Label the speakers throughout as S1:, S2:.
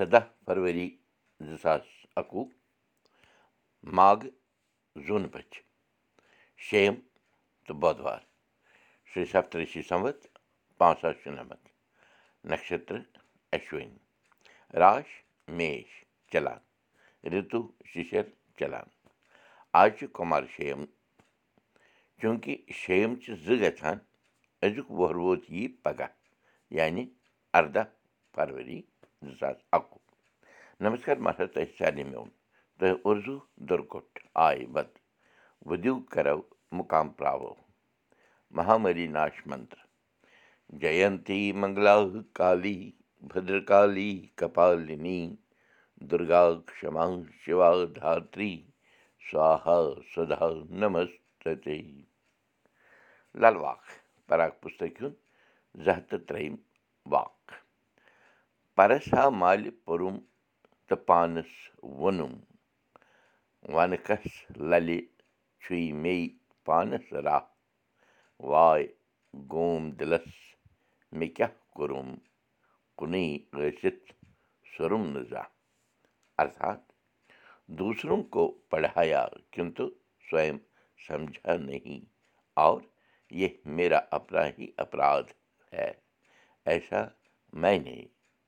S1: سَداہ فروری زٕ ساس اَکوُہ ماگہٕ زوٗنہٕ بَچہِ شیٚیِم تہٕ بۄدوار شِرٛی سَپترشی سَمت پانٛژھ ساس شُنَمَتھ نَشترٕ اَشوٕنۍ راش میش چلان رِتُو شِشر چلان آز چھُ کُمار شیٚیِم چوٗنٛکہِ شیٚیِم چھِ زٕ گژھان أزیُک وُہر ووت یی پَگاہ یعنی اَرداہ فرؤری زٕ ساس اَکوُہ دُرکُٹ آے بد وُدِو کَرو مُقام پراوو مہامری ناش منتر جینتی منگلا کالی بدرکالی کپالنی دُرگا کما شِوا دھاتری سوہا سدا نمست لل واق پراک پُستک زٕ ہَتھ تہٕ ترٛیٚیِم واق پرس ہا مالہِ پوٚرُم تہٕ پانَس ووٚنُم وَنہٕ کھس للہِ چھُے مے پانَس راہ واے گوم دِلس مےٚ کیٛاہ کوٚرُم کُنُے ٲسِتھ سوٚرُم نہٕ زانٛہہ ارتھات دوٗسروں کو پڑھایا کِنتُو سویم سمجھا نہٕ اور یہِ میرا ہی اپراد ہے ایسا نے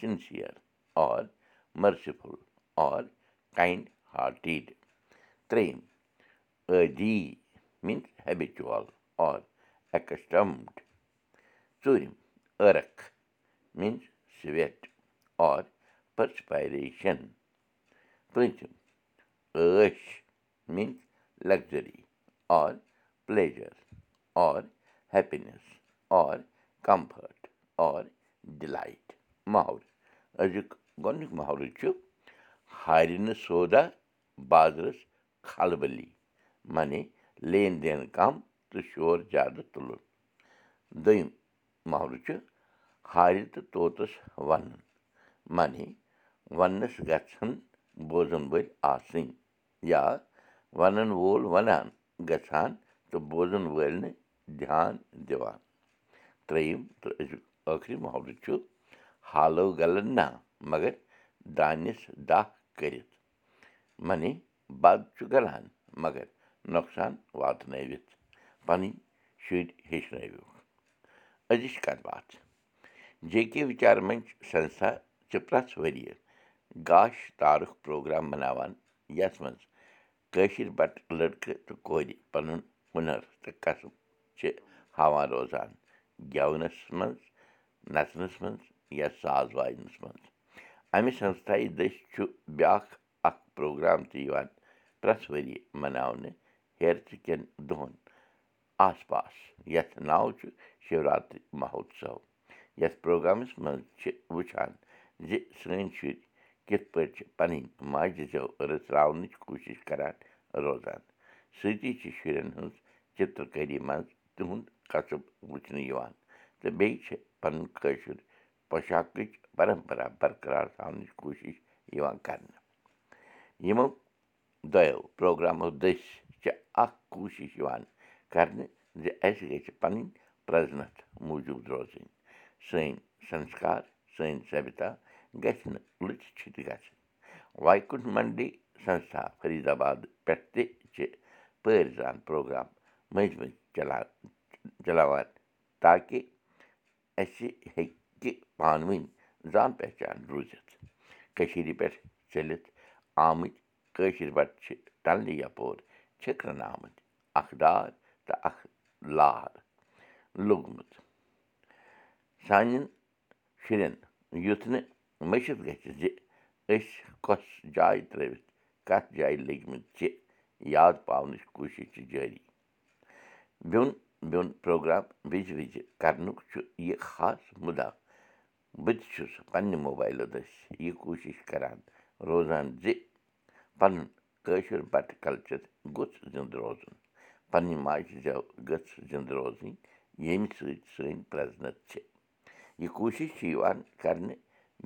S1: سِنسِیر اور مٔرسِفُل اور کاینڈ ہاٹِڈ ترٛیٚیِم عٲدی میٖنٕز ہیبِچُول اور ایکسٹمڈ ژوٗرِم ٲرکھ میٖنٕز سویٹ اور پٔرسپایریشن پوٗنٛژِم ٲش means luxury or pleasure or happiness or comfort or delight محورٕ أزیُک گۄڈنیُک محرٕ چھُ ہارِ نہٕ سودا بازرس کھلبلی معنی لین دین کم تہٕ شور زیادٕ تُلُن دوٚیِم محرٕ چھُ ہارِ تہٕ طوطس ونُن معنی وننس گژھن بوزن وٲلۍ آسٕنۍ یا ونن وول ونان گژھان تہٕ بوزن وٲلۍ نہٕ دھیان دِوان ترٛیٚیِم تہٕ أزیُک ٲخری محلہٕ چھُ حالو گلن نہ مگر دانِس دَہ کٔرِتھ معنی بد چھُ گلان مگر نۄقصان واتنٲوِتھ پنٕنۍ شُرۍ ہیٚچھنٲوِکھ أزِچ کتھ باتھ جے کے وِچار منٛچ سنستھا چھِ پرٛٮ۪تھ ؤرۍ یہِ گاش تارُک پروگرام مناوان یتھ منٛز کٲشِر بٹہٕ لٔڑکہٕ تہٕ کورِ پنُن ہُنر تہٕ قسٕب چھِ ہاوان روزان گٮ۪ونس منٛز نژنس منٛز یا ساز واینس منٛز امہِ سنستھایہِ دٔسۍ چھُ بیٛاکھ اکھ پروگرام تہِ یِوان پرٛٮ۪تھ ؤرۍ یہِ مناونہٕ ہیرتہٕ کٮ۪ن دۄہن آس پاس یتھ ناو چھُ شِوراتری مہوتسو یتھ پروگرامس منٛز چھِ وٕچھان زِ سٲنۍ شُرۍ کِتھ پٲٹھۍ چھِ پنٕنۍ ماجہِ زٮ۪و رٔژراونٕچ کوٗشِش کران روزان سۭتی چھِ شُرٮ۪ن ہٕنٛز چِترکٲری منٛز تِہُنٛد قصب وٕچھنہٕ یِوان تہٕ بیٚیہِ چھِ پنُن کٲشُر پۄشاکٕچ پرمپرا برقرار تھاونٕچ کوٗشِش یِوان کرنہٕ یِمو دۄیو پروگرامو دٔسۍ چھِ اکھ کوٗشِش یِوان کرنہٕ زِ اَسہِ گژھِ پنٕنۍ پرٛزنتھ موٗجوٗد روزٕنۍ سٲنۍ سنسکار سٲنۍ سبِتا گژھِ نہٕ چھِتہِ گژھٕنۍ وایکُنٛٹ منڈی سنستھا فریٖد آباد پٮ۪ٹھ تہِ چھِ پٲرۍ زان پروگرام مٔنٛزۍ مٔنٛزۍ چلان چلاوان تاکہِ اَسہِ ہیٚکہِ پانہٕ ؤنۍ زان پہچان روٗزِتھ کٔشیٖرِ پٮ۪ٹھ چٔلِتھ آمٕتۍ کٲشِر بَٹہٕ چھِ ٹَلنہٕ یَپور چھِکرَن آمٕتۍ اَکھ دار تہٕ اَکھ لار لوٚگمُت سانٮ۪ن شُرٮ۪ن یُتھ نہٕ مٔشِد گژھِ زِ أسۍ کۄس جاے ترٛٲوِتھ کَتھ جایہِ لٔگۍمٕتۍ چھِ یاد پاونٕچ کوٗشِش چھِ جٲری بیوٚن بیوٚن پرٛوگرام وِزِ وِزِ کَرنُک چھُ یہِ خاص مُدا بہٕ تہِ چھُس پنٛنہِ موبایلہٕ دٔسۍ یہِ کوٗشِش کَران روزان زِ پَنُن کٲشُر بَٹہٕ کَلچَر گوٚژھ زِنٛدٕ روزُن پنٛنہِ ماجہِ زٮ۪و گٔژھ زِنٛدٕ روزٕنۍ ییٚمہِ سۭتۍ سٲنۍ پرٛٮ۪زنَت چھِ یہِ کوٗشِش چھِ یِوان کَرنہٕ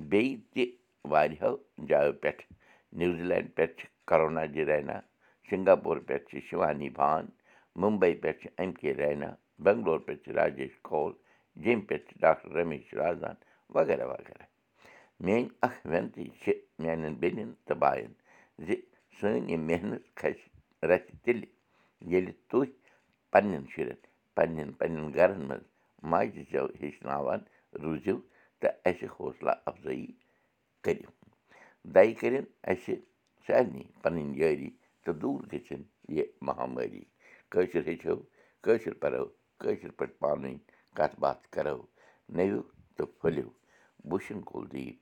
S1: بیٚیہِ تہِ واریاہو جایو پٮ۪ٹھ نِو زِلینٛڈ پٮ۪ٹھ چھِ کَرونا جی رینا سِنگاپوٗر پٮ۪ٹھ چھِ شِوانی بان مُمبے پٮ۪ٹھ چھِ ایم کے رینا بٮ۪نٛگلور پٮ۪ٹھ چھِ راجیش کول جیٚمہِ پٮ۪ٹھ چھِ ڈاکٹر رمیش رازان وغیرہ وغیرہ میٛٲنۍ اَکھ وٮ۪نتی چھِ میٛانٮ۪ن بیٚنٮ۪ن تہٕ بایَن زِ سٲنۍ یہِ محنت کھَسہِ رَتھِ تیٚلہِ ییٚلہِ تُہۍ پنٛنٮ۪ن شُرٮ۪ن پنٛنٮ۪ن پنٛنٮ۪ن گَرَن منٛز ماجہِ زٮ۪و ہیٚچھناوان روٗزِو تہٕ اَسہِ حوصلہ اَفضٲیی کٔرِو دَیہِ کٔرِنۍ اَسہِ سارنٕے پَنٕنۍ یٲری تہٕ دوٗر گٔژھِنۍ یہِ مہامٲری کٲشُر ہیٚچھو کٲشُر پَرو کٲشِر پٲٹھۍ پانہٕ ؤنۍ کَتھ باتھ کَرو نٔوِو تہٕ پھٔلِو۔ چھُن کُلدیٖپ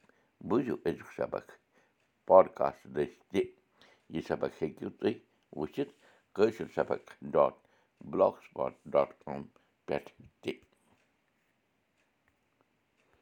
S1: بوٗزِو أزیُک سبق پاڈکاسٹ دٔسۍ تہِ۔ یہِ سبق ہیٚکِو تُہۍ وٕچھِتھ کٲشُر سبق dot blogspot dot com پٮ۪ٹھ